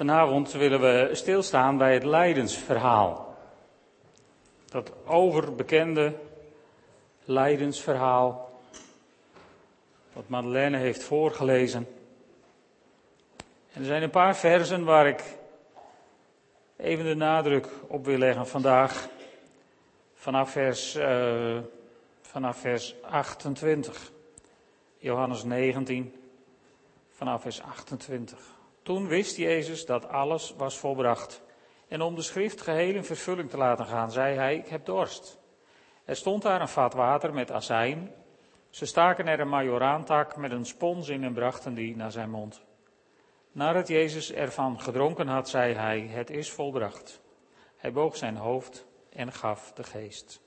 Vanavond willen we stilstaan bij het lijdensverhaal. Dat overbekende lijdensverhaal. Wat Madeleine heeft voorgelezen. En er zijn een paar versen waar ik even de nadruk op wil leggen vandaag. Vanaf vers, uh, vanaf vers 28. Johannes 19, vanaf vers 28. Toen wist Jezus dat alles was volbracht. En om de schrift geheel in vervulling te laten gaan, zei hij, ik heb dorst. Er stond daar een vat water met azijn. Ze staken er een majoraantak met een spons in en brachten die naar zijn mond. Nadat Jezus ervan gedronken had, zei hij, het is volbracht. Hij boog zijn hoofd en gaf de geest.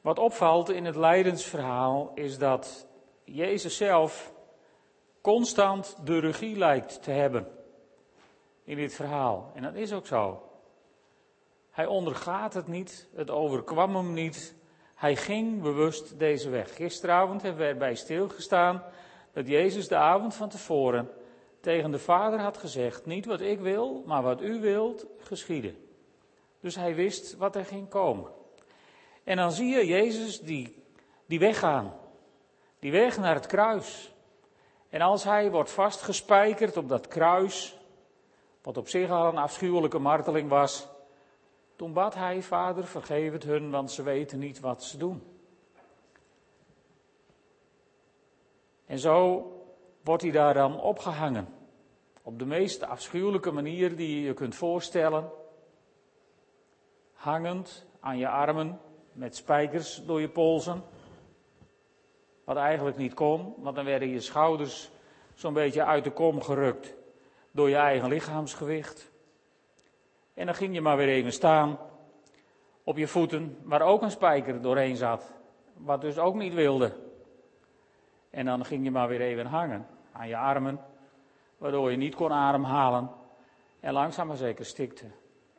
Wat opvalt in het lijdensverhaal is dat Jezus zelf constant de regie lijkt te hebben in dit verhaal. En dat is ook zo. Hij ondergaat het niet, het overkwam hem niet. Hij ging bewust deze weg. Gisteravond hebben we erbij stilgestaan dat Jezus de avond van tevoren tegen de Vader had gezegd: Niet wat ik wil, maar wat u wilt, geschieden. Dus hij wist wat er ging komen. En dan zie je Jezus die, die weggaan. Die weg naar het kruis. En als hij wordt vastgespijkerd op dat kruis, wat op zich al een afschuwelijke marteling was, toen bad hij, Vader, vergeef het hun, want ze weten niet wat ze doen. En zo wordt hij daar dan opgehangen. Op de meest afschuwelijke manier die je je kunt voorstellen. Hangend aan je armen, met spijkers door je polsen. Wat eigenlijk niet kon, want dan werden je schouders zo'n beetje uit de kom gerukt door je eigen lichaamsgewicht. En dan ging je maar weer even staan op je voeten, waar ook een spijker doorheen zat, wat dus ook niet wilde. En dan ging je maar weer even hangen aan je armen, waardoor je niet kon ademhalen en langzaam maar zeker stikte.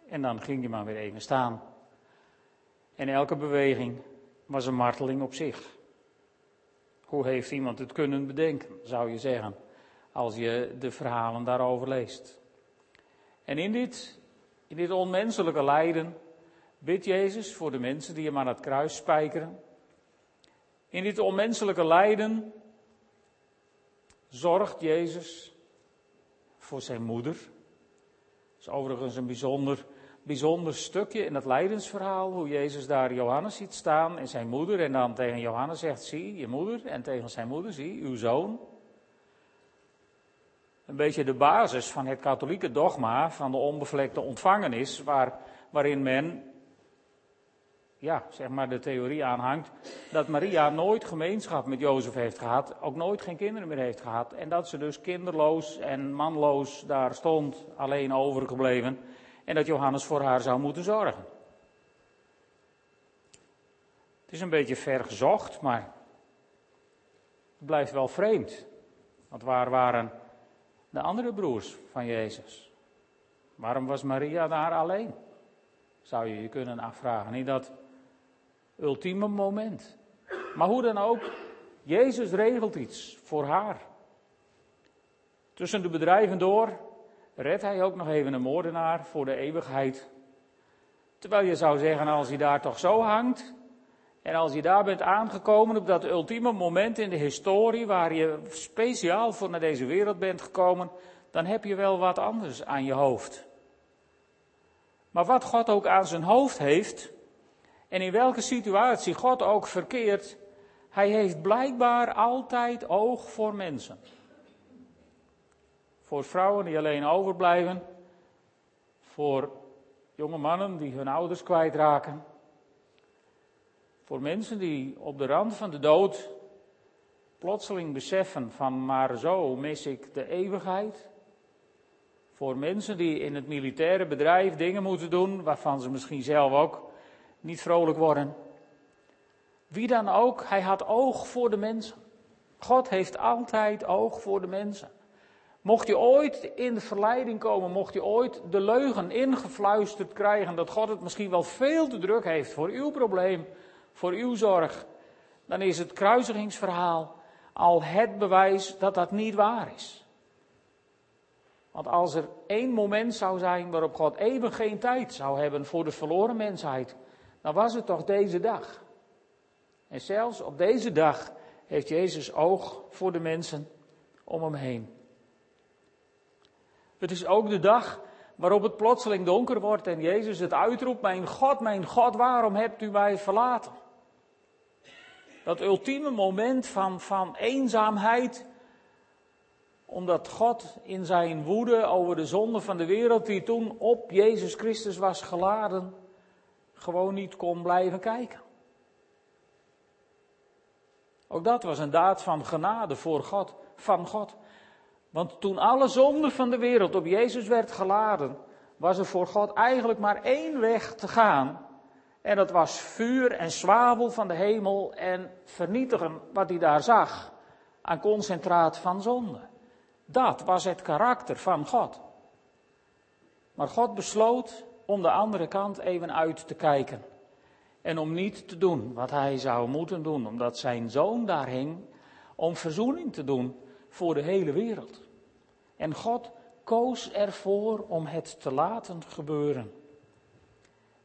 En dan ging je maar weer even staan. En elke beweging was een marteling op zich. Hoe heeft iemand het kunnen bedenken, zou je zeggen, als je de verhalen daarover leest. En in dit, in dit onmenselijke lijden bidt Jezus voor de mensen die hem aan het kruis spijkeren. In dit onmenselijke lijden zorgt Jezus voor zijn moeder. Dat is overigens een bijzonder bijzonder stukje in het lijdensverhaal, hoe Jezus daar Johannes ziet staan en zijn moeder, en dan tegen Johannes zegt, zie je moeder, en tegen zijn moeder, zie uw zoon. Een beetje de basis van het katholieke dogma van de onbevlekte ontvangenis, waar, waarin men, ja, zeg maar de theorie aanhangt, dat Maria nooit gemeenschap met Jozef heeft gehad, ook nooit geen kinderen meer heeft gehad, en dat ze dus kinderloos en manloos daar stond, alleen overgebleven en dat Johannes voor haar zou moeten zorgen. Het is een beetje ver gezocht, maar het blijft wel vreemd. Want waar waren de andere broers van Jezus? Waarom was Maria daar alleen? Zou je je kunnen afvragen in dat ultieme moment. Maar hoe dan ook, Jezus regelt iets voor haar. Tussen de bedrijven door redt hij ook nog even een moordenaar voor de eeuwigheid. Terwijl je zou zeggen, als hij daar toch zo hangt, en als je daar bent aangekomen op dat ultieme moment in de historie, waar je speciaal voor naar deze wereld bent gekomen, dan heb je wel wat anders aan je hoofd. Maar wat God ook aan zijn hoofd heeft, en in welke situatie God ook verkeert, hij heeft blijkbaar altijd oog voor mensen voor vrouwen die alleen overblijven, voor jonge mannen die hun ouders kwijtraken, voor mensen die op de rand van de dood plotseling beseffen van maar zo mis ik de eeuwigheid. Voor mensen die in het militaire bedrijf dingen moeten doen waarvan ze misschien zelf ook niet vrolijk worden. Wie dan ook, hij had oog voor de mensen. God heeft altijd oog voor de mensen. Mocht je ooit in de verleiding komen, mocht je ooit de leugen ingefluisterd krijgen dat God het misschien wel veel te druk heeft voor uw probleem, voor uw zorg, dan is het kruisigingsverhaal al het bewijs dat dat niet waar is. Want als er één moment zou zijn waarop God even geen tijd zou hebben voor de verloren mensheid, dan was het toch deze dag. En zelfs op deze dag heeft Jezus oog voor de mensen om hem heen. Het is ook de dag waarop het plotseling donker wordt en Jezus het uitroept, mijn God, mijn God, waarom hebt u mij verlaten? Dat ultieme moment van, van eenzaamheid, omdat God in zijn woede over de zonde van de wereld, die toen op Jezus Christus was geladen, gewoon niet kon blijven kijken. Ook dat was een daad van genade voor God, van God. Want toen alle zonde van de wereld op Jezus werd geladen, was er voor God eigenlijk maar één weg te gaan. En dat was vuur en zwavel van de hemel en vernietigen wat hij daar zag aan concentraat van zonde. Dat was het karakter van God. Maar God besloot om de andere kant even uit te kijken. En om niet te doen wat hij zou moeten doen, omdat zijn zoon daar hing om verzoening te doen voor de hele wereld. En God koos ervoor om het te laten gebeuren.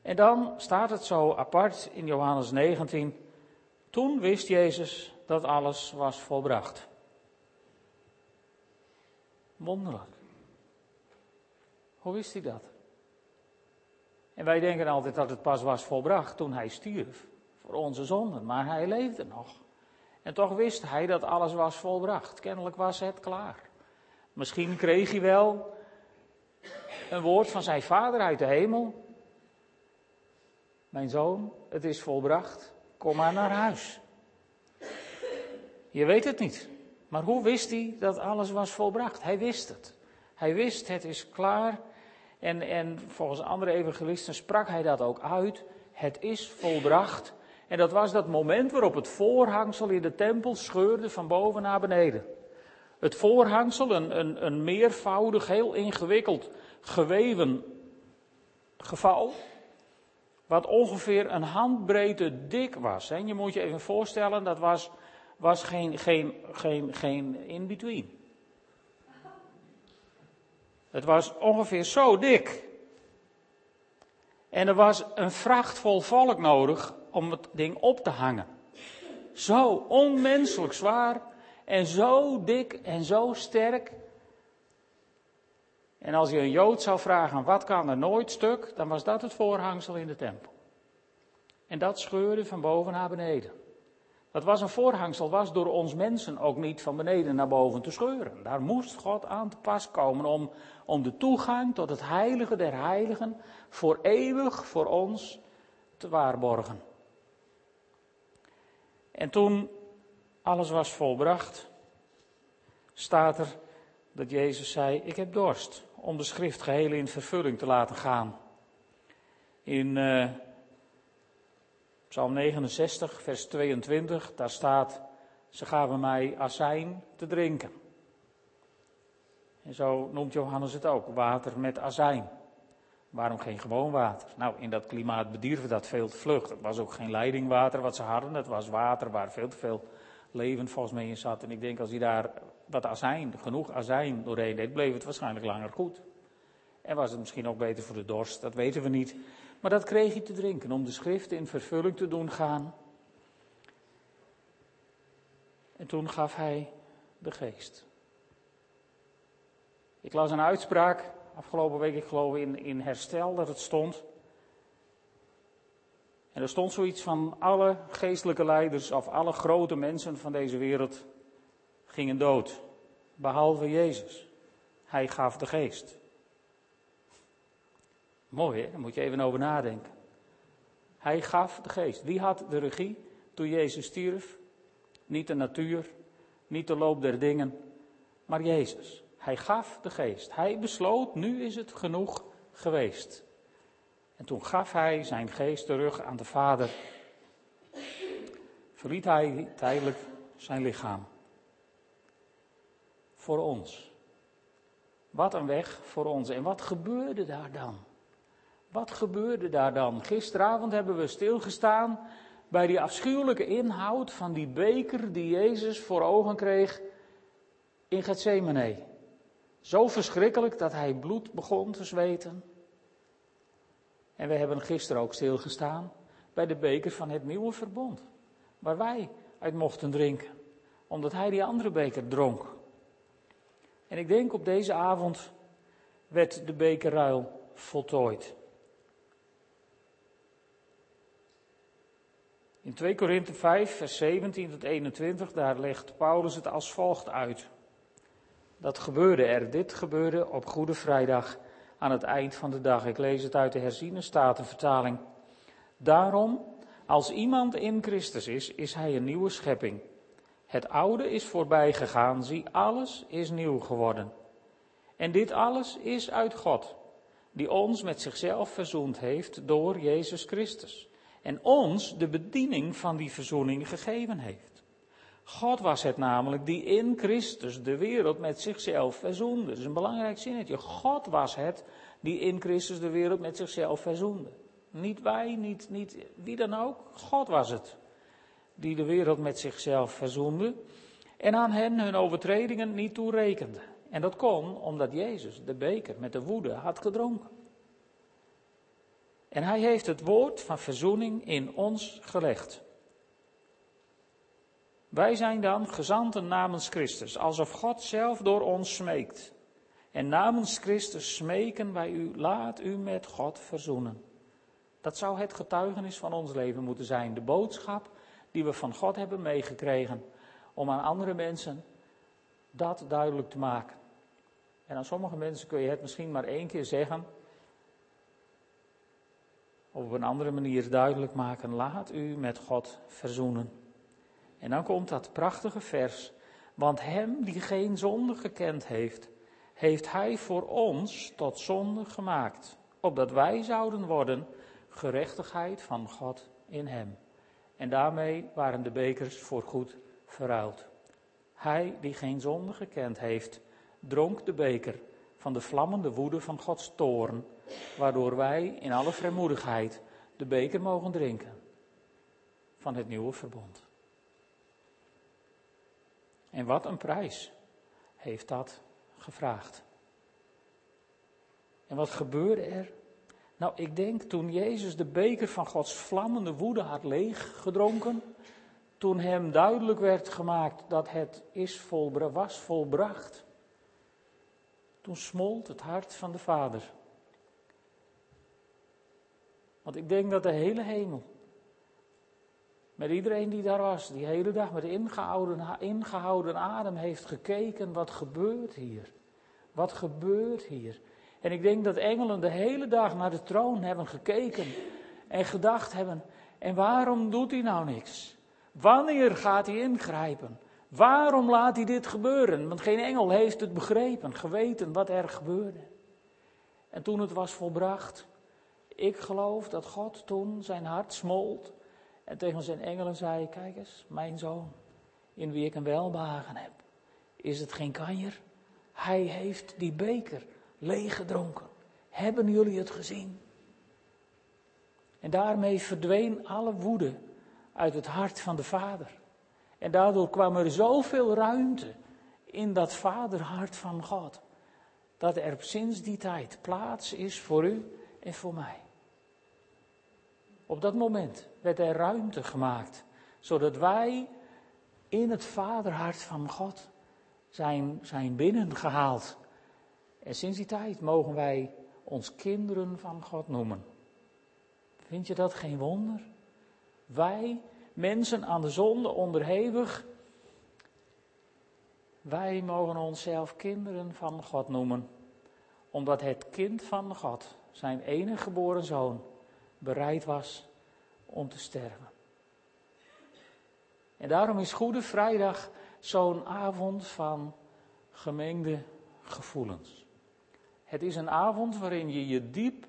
En dan staat het zo apart in Johannes 19. Toen wist Jezus dat alles was volbracht. Wonderlijk. Hoe wist hij dat? En wij denken altijd dat het pas was volbracht toen hij stierf voor onze zonden, maar hij leefde nog. En toch wist hij dat alles was volbracht. Kennelijk was het klaar. Misschien kreeg hij wel een woord van zijn vader uit de hemel. Mijn zoon, het is volbracht, kom maar naar huis. Je weet het niet. Maar hoe wist hij dat alles was volbracht? Hij wist het. Hij wist het is klaar. En, en volgens andere evangelisten sprak hij dat ook uit. Het is volbracht. En dat was dat moment waarop het voorhangsel in de tempel scheurde van boven naar beneden. Het voorhangsel, een, een, een meervoudig, heel ingewikkeld geweven geval, wat ongeveer een handbreedte dik was. En je moet je even voorstellen, dat was, was geen, geen, geen, geen in-between. Het was ongeveer zo dik. En er was een vracht vol volk nodig om het ding op te hangen. Zo onmenselijk zwaar en zo dik en zo sterk. En als je een Jood zou vragen wat kan er nooit stuk, dan was dat het voorhangsel in de tempel. En dat scheurde van boven naar beneden. Dat was een voorhangsel, was door ons mensen ook niet van beneden naar boven te scheuren. Daar moest God aan te pas komen om, om de toegang tot het heilige der heiligen voor eeuwig voor ons te waarborgen. En toen alles was volbracht, staat er dat Jezus zei, ik heb dorst, om de schrift geheel in vervulling te laten gaan. In uh, Psalm 69, vers 22, daar staat, ze gaven mij azijn te drinken. En zo noemt Johannes het ook, water met azijn. Waarom geen gewoon water? Nou, in dat klimaat bedierven dat veel te vlug. Het was ook geen leidingwater wat ze hadden. Het was water waar veel te veel leven volgens mij in zat. En ik denk als hij daar wat azijn, genoeg azijn doorheen deed, bleef het waarschijnlijk langer goed. En was het misschien ook beter voor de dorst, dat weten we niet. Maar dat kreeg hij te drinken om de schriften in vervulling te doen gaan. En toen gaf hij de geest. Ik las een uitspraak afgelopen week, ik geloof in, in herstel, dat het stond. En er stond zoiets van alle geestelijke leiders of alle grote mensen van deze wereld gingen dood. Behalve Jezus. Hij gaf de geest. Mooi hè, daar moet je even over nadenken. Hij gaf de geest. Wie had de regie toen Jezus stierf? Niet de natuur, niet de loop der dingen, maar Jezus. Hij gaf de geest. Hij besloot, nu is het genoeg geweest. En toen gaf hij zijn geest terug aan de Vader. Verliet hij tijdelijk zijn lichaam. Voor ons. Wat een weg voor ons. En wat gebeurde daar dan? Wat gebeurde daar dan? Gisteravond hebben we stilgestaan bij die afschuwelijke inhoud van die beker die Jezus voor ogen kreeg in Gethsemane. Zo verschrikkelijk dat hij bloed begon te zweten. En we hebben gisteren ook stilgestaan bij de beker van het nieuwe verbond, waar wij uit mochten drinken, omdat hij die andere beker dronk. En ik denk op deze avond werd de bekerruil voltooid. In 2 Korinthe 5, vers 17 tot 21, daar legt Paulus het als volgt uit. Dat gebeurde er. Dit gebeurde op Goede Vrijdag aan het eind van de dag. Ik lees het uit de herziene statenvertaling. Daarom, als iemand in Christus is, is hij een nieuwe schepping. Het oude is voorbij gegaan, zie, alles is nieuw geworden. En dit alles is uit God, die ons met zichzelf verzoend heeft door Jezus Christus. En ons de bediening van die verzoening gegeven heeft. God was het namelijk die in Christus de wereld met zichzelf verzoende. Dat is een belangrijk zinnetje. God was het die in Christus de wereld met zichzelf verzoende. Niet wij, niet, niet wie dan ook. God was het die de wereld met zichzelf verzoende. En aan hen hun overtredingen niet toerekende. En dat kon omdat Jezus de beker met de woede had gedronken. En hij heeft het woord van verzoening in ons gelegd. Wij zijn dan gezanten namens Christus, alsof God zelf door ons smeekt. En namens Christus smeken wij u, laat u met God verzoenen. Dat zou het getuigenis van ons leven moeten zijn. De boodschap die we van God hebben meegekregen. Om aan andere mensen dat duidelijk te maken. En aan sommige mensen kun je het misschien maar één keer zeggen. Of op een andere manier duidelijk maken. Laat u met God verzoenen. En dan komt dat prachtige vers. Want hem die geen zonde gekend heeft, heeft hij voor ons tot zonde gemaakt. Opdat wij zouden worden gerechtigheid van God in hem. En daarmee waren de bekers voorgoed verruild. Hij die geen zonde gekend heeft, dronk de beker van de vlammende woede van Gods toorn, waardoor wij in alle vrijmoedigheid de beker mogen drinken van het nieuwe verbond. En wat een prijs heeft dat gevraagd. En wat gebeurde er? Nou, ik denk toen Jezus de beker van Gods vlammende woede had leeggedronken, toen hem duidelijk werd gemaakt dat het is volbra was volbracht, toen smolt het hart van de Vader. Want ik denk dat de hele hemel met iedereen die daar was, die hele dag met ingehouden, ingehouden adem heeft gekeken, wat gebeurt hier? Wat gebeurt hier? En ik denk dat engelen de hele dag naar de troon hebben gekeken en gedacht hebben, en waarom doet hij nou niks? Wanneer gaat hij ingrijpen? Waarom laat hij dit gebeuren? Want geen engel heeft het begrepen, geweten wat er gebeurde. En toen het was volbracht, ik geloof dat God toen zijn hart smolt en tegen zijn engelen zei: Kijk eens, mijn zoon, in wie ik een welbehagen heb. Is het geen kanjer? Hij heeft die beker leeggedronken. Hebben jullie het gezien? En daarmee verdween alle woede uit het hart van de vader. En daardoor kwam er zoveel ruimte in dat vaderhart van God. Dat er sinds die tijd plaats is voor u en voor mij. Op dat moment werd er ruimte gemaakt, zodat wij in het vaderhart van God zijn, zijn binnengehaald. En sinds die tijd mogen wij ons kinderen van God noemen. Vind je dat geen wonder? Wij, mensen aan de zonde onderhevig, wij mogen onszelf kinderen van God noemen, omdat het kind van God, zijn enige geboren zoon, bereid was om te sterven. En daarom is Goede Vrijdag zo'n avond van gemengde gevoelens. Het is een avond waarin je je diep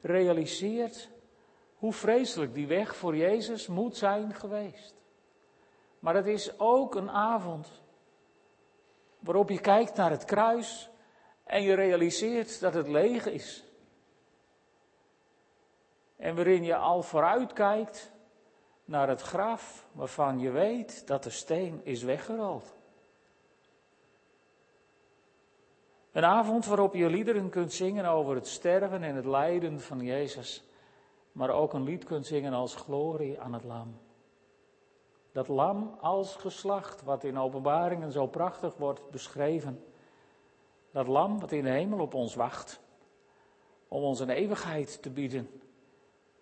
realiseert hoe vreselijk die weg voor Jezus moet zijn geweest. Maar het is ook een avond waarop je kijkt naar het kruis en je realiseert dat het leeg is. En waarin je al vooruit kijkt naar het graf waarvan je weet dat de steen is weggerold. Een avond waarop je liederen kunt zingen over het sterven en het lijden van Jezus, maar ook een lied kunt zingen als glorie aan het lam. Dat lam als geslacht, wat in openbaringen zo prachtig wordt beschreven. Dat lam wat in de hemel op ons wacht, om ons een eeuwigheid te bieden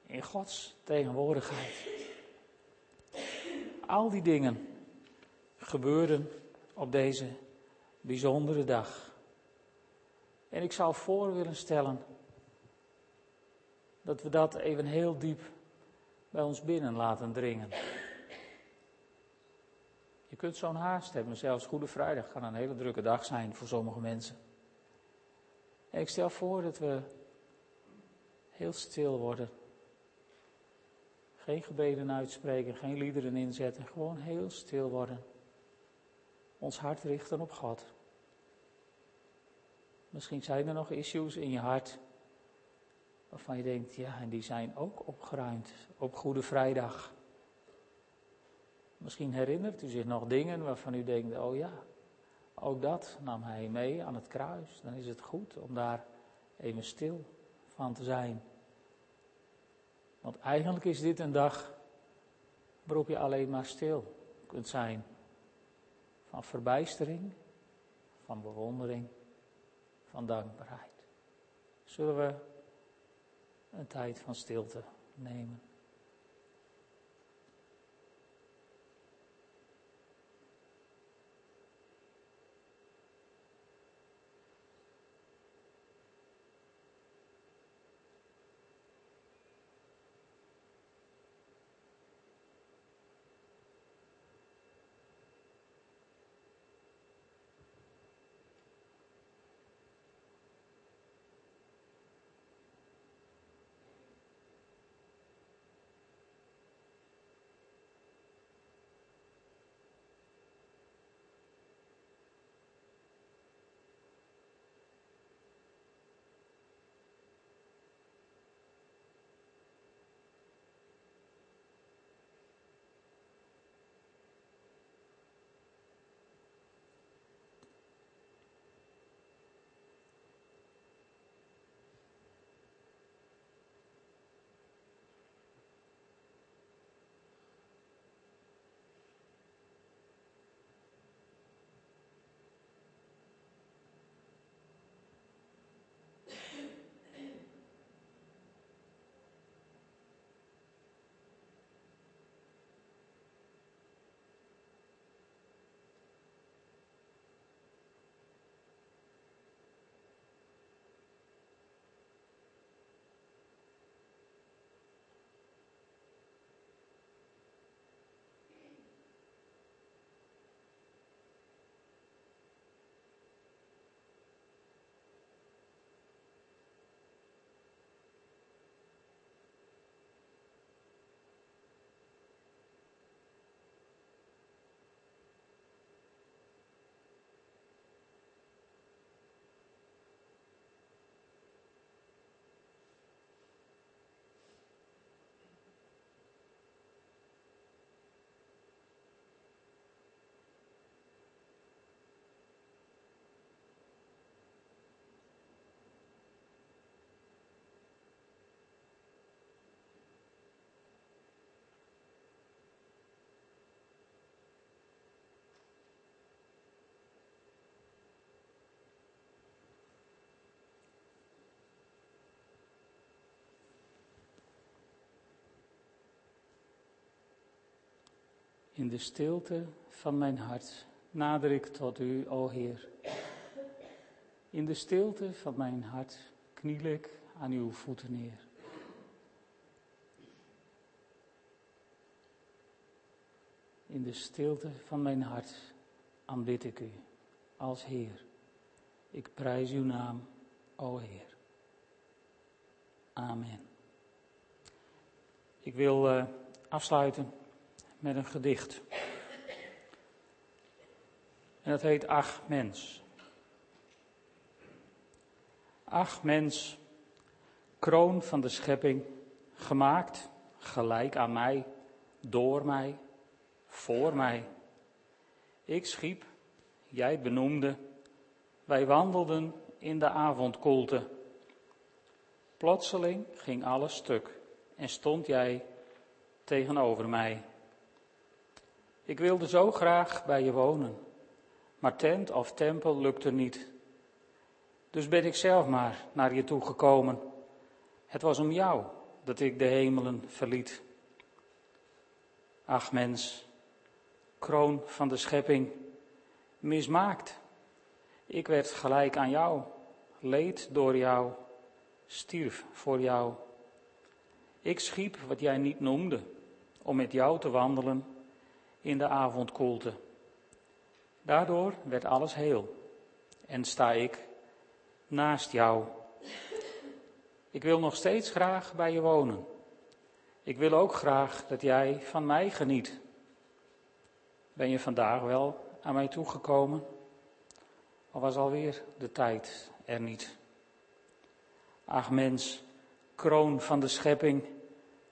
in Gods tegenwoordigheid. Al die dingen gebeuren op deze bijzondere dag. En ik zou voor willen stellen dat we dat even heel diep bij ons binnen laten dringen. Je kunt zo'n haast hebben, zelfs Goede Vrijdag kan een hele drukke dag zijn voor sommige mensen. En ik stel voor dat we heel stil worden. Geen gebeden uitspreken, geen liederen inzetten, gewoon heel stil worden. Ons hart richten op God. Misschien zijn er nog issues in je hart waarvan je denkt, ja, en die zijn ook opgeruimd op Goede Vrijdag. Misschien herinnert u zich nog dingen waarvan u denkt, oh ja, ook dat nam hij mee aan het kruis. Dan is het goed om daar even stil van te zijn. Want eigenlijk is dit een dag waarop je alleen maar stil kunt zijn. Van verbijstering, van bewondering, van dankbaarheid. Zullen we een tijd van stilte nemen? In de stilte van mijn hart nader ik tot u, o Heer. In de stilte van mijn hart kniel ik aan uw voeten neer. In de stilte van mijn hart aanbid ik u als Heer. Ik prijs uw naam, o Heer. Amen. Ik wil uh, afsluiten met een gedicht. En dat heet Ach mens. Ach mens, kroon van de schepping, gemaakt gelijk aan mij, door mij, voor mij. Ik schiep, jij benoemde, wij wandelden in de avondkoelte. Plotseling ging alles stuk en stond jij tegenover mij. Ik wilde zo graag bij je wonen, maar tent of tempel lukte niet. Dus ben ik zelf maar naar je toe gekomen. Het was om jou dat ik de hemelen verliet. Ach mens, kroon van de schepping, mismaakt. Ik werd gelijk aan jou, leed door jou, stierf voor jou. Ik schiep wat jij niet noemde, om met jou te wandelen in de avondkoelte. Daardoor werd alles heel en sta ik naast jou. Ik wil nog steeds graag bij je wonen. Ik wil ook graag dat jij van mij geniet. Ben je vandaag wel aan mij toegekomen? Of was alweer de tijd er niet? Ach mens, kroon van de schepping,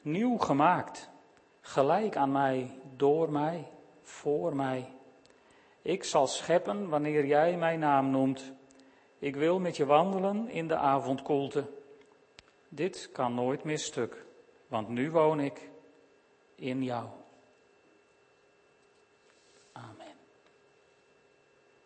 nieuw gemaakt, gelijk aan mij, door mij, voor mij. Ik zal scheppen wanneer jij mijn naam noemt. Ik wil met je wandelen in de avondkoelte. Dit kan nooit meer stuk, want nu woon ik in jou. Amen.